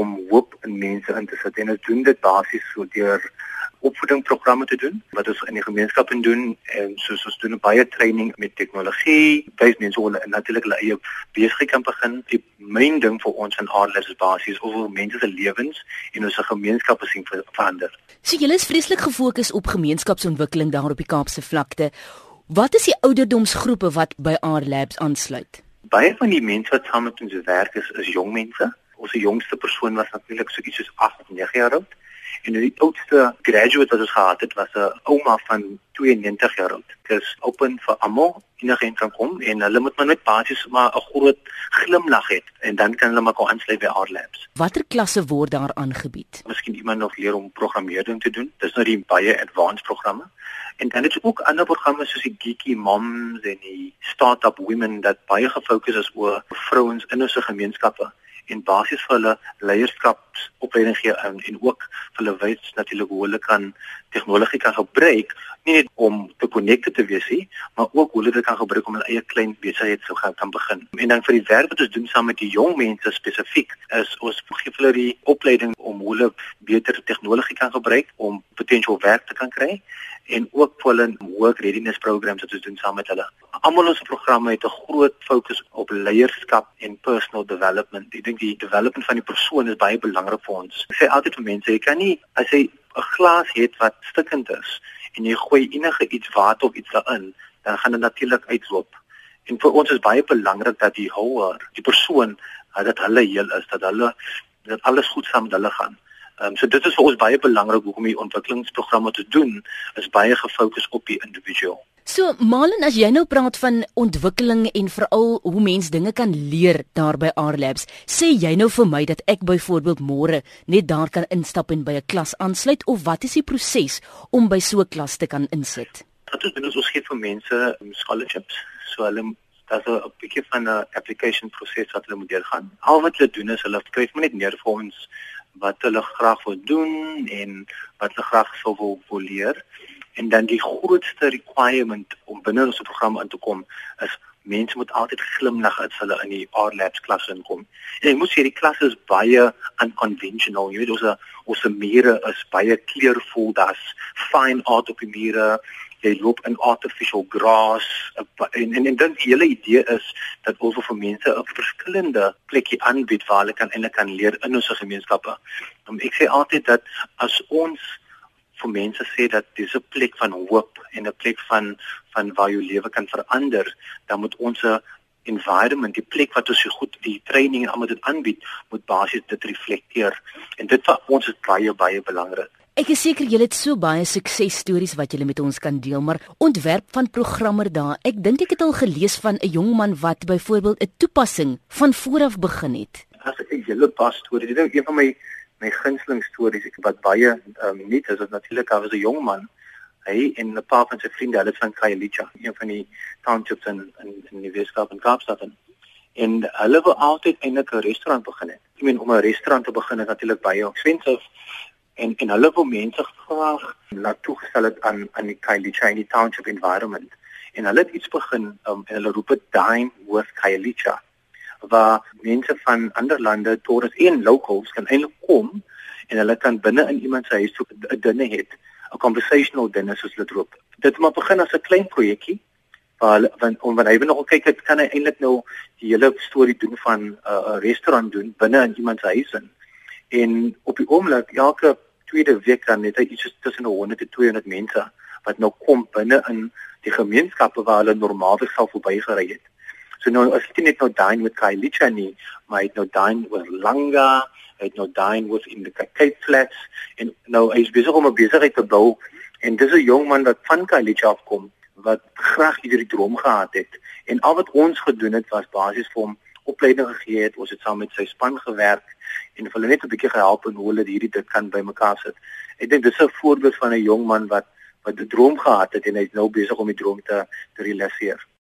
om hoop in mense in te sit en ons doen dit basies so deur opvoedingsprogramme te doen wat ons in die gemeenskap doen en soos ons doen baie training met tegnologie, baie mense hulle natuurlik hulle eie besigheid kan begin. Die main ding vir ons van Aardlers is basies oor mense se lewens en ons gemeenskappe sien verander. So julle is vreeslik gefokus op gemeenskapsontwikkeling daar op die Kaapse vlakte. Wat is die ouderdomsgroepe wat by Aardlabs aansluit? Baie van die mense wat saam met ons werk is, is jong mense. Ons jongste persoon was natuurlik so iets soos 8 of 9 jaar oud. En die oudste graduate wat ons gehad het was 'n ouma van 92 jaar oud. Dit is open vir almal enige kan kom en hulle moet maar net basies maar 'n groot glimlag hê en dan kan hulle maar kon aansluit by our labs. Watter klasse word daar aangebied? Miskien iemand nog leer om programmering te doen. Dis nou die baie advanced programme. En dan het jy ook ander programme soos die Geeky Moms en die Startup Women dat baie gefokus is oor vrouens in ons gemeenskappe en basies vir hulle leierskapsopleiding gee en, en ook vir hulle wys natuurlik hoe hulle kan tegnologie kan gebruik nie net om te konnekte te wees nie, maar ook hoe hulle dit kan gebruik om 'n eie klein besigheid sou gaan kan begin. En dan vir die werk wat ons doen saam met die jong mense spesifiek is ons gee hulle die opleiding om hoe hulle beter tegnologie kan gebruik om potensieel werk te kan kry en ook vir hulle work readiness programs wat ons doen saam met hulle. Almal ons programme het 'n groot fokus op leierskap en personal development. Ek dink die development van die persoon is baie belangrik vir ons. Ek sê altyd vir mense, jy kan nie as jy 'n glas het wat stikkend is en jy gooi enige iets water of iets daarin, dan gaan dit natuurlik uitloop. En vir ons is baie belangrik dat die houer, die persoon, dat hulle heel is, dat hulle dat alles goed saam met hulle gaan. Ehm um, so dit is vir ons baie belangrik hoekom die ontwikkelingsprogramme te doen is baie gefokus op die individueel. So Malen as jy nou praat van ontwikkeling en veral hoe mens dinge kan leer daar by R Labs, sê jy nou vir my dat ek byvoorbeeld môre net daar kan instap en by 'n klas aansluit of wat is die proses om by so 'n klas te kan insit? Wat ons doen is ons gee vir mense um, scholarships. So hulle hulle 'n bietjie van 'n application proses wat hulle moet deurgaan. Al wat hulle doen is hulle skryf net neer vir ons wat hulle graag wil doen en wat hulle graag sou wil, wil leer. En dan die grootste requirement om binne ons program in te kom is mense moet altyd glimlag as hulle in die art labs klas inkom. En jy moet sê die klas is baie unconventional. Jy weet ons ons mure is baie kleurvol, daar's fine art op die mure. Jy loop in artificial grass en en, en dan die hele idee is dat ons vir mense 'n verskillende plekkie aanbied waar hulle kan en kan leer in ons gemeenskappe. Ek sê altyd dat as ons vir mense sê dat dis 'n plek van hoop en 'n plek van van waar jou lewe kan verander, dan moet ons 'n environment, die plek wat ons so goed die training en almal dit aanbied, moet basies dit reflekteer. En dit vir ons is baie baie belangrik. Ek is seker julle het so baie suksesstories wat julle met ons kan deel, maar ontwerp van programme daar. Ek dink ek het al gelees van 'n jong man wat byvoorbeeld 'n toepassing van vooraf begin het. As ek hele pas storie, dit is een van my my gunsteling stories wat baie um, nie is dit natuurlik daar was 'n jong man hy en 'n paar van sy vriende, hulle van Khayelitsha, een van die townships in in, in die Weskaap en Kaapstad en en hulle wou altyd eintlik 'n restaurant begin het. Ek meen om 'n restaurant te begin is natuurlik baie expensive. En en hulle wil mense graag laat toegestel het aan aan die Kylie Chinese Township environment. En hulle het iets begin um, en hulle roep dit Dine with Kylie waar mense van ander lande toeriste en locals kan eintlik kom en hulle kan binne in iemand se huis 'n dinner hê 'n conversational dinner soos hulle dit roep dit moet begin as 'n klein projekkie hulle want om wanneer hy nog kyk het kan hy eintlik nou die hele storie doen van 'n uh, restaurant doen binne in iemand se huis in en op die oomblik elke tweede week dan net iets tussen 100 en 200 mense wat nou kom binne in die gemeenskappe waar hulle normaalweg sou verbygery het. So nou as jy net nou dine met Kailicha nie, maar jy nou dine with Langa, jy nou dine with in the Cape Flats en nou hy is besig om 'n besigheid te bou en dis 'n jong man wat van Kailicha afkom wat graag hierdie droom gehad het en al wat ons gedoen het was basies vir hom opleiding gegee het, ons het saam met sy span gewerk en hulle net 'n bietjie gehelp en hoe hulle hierdie dit kan bymekaar sit. Ek dink dis 'n voorbeeld van 'n jong man wat wat 'n droom gehad het en hy's nou besig om die droom te te realiseer.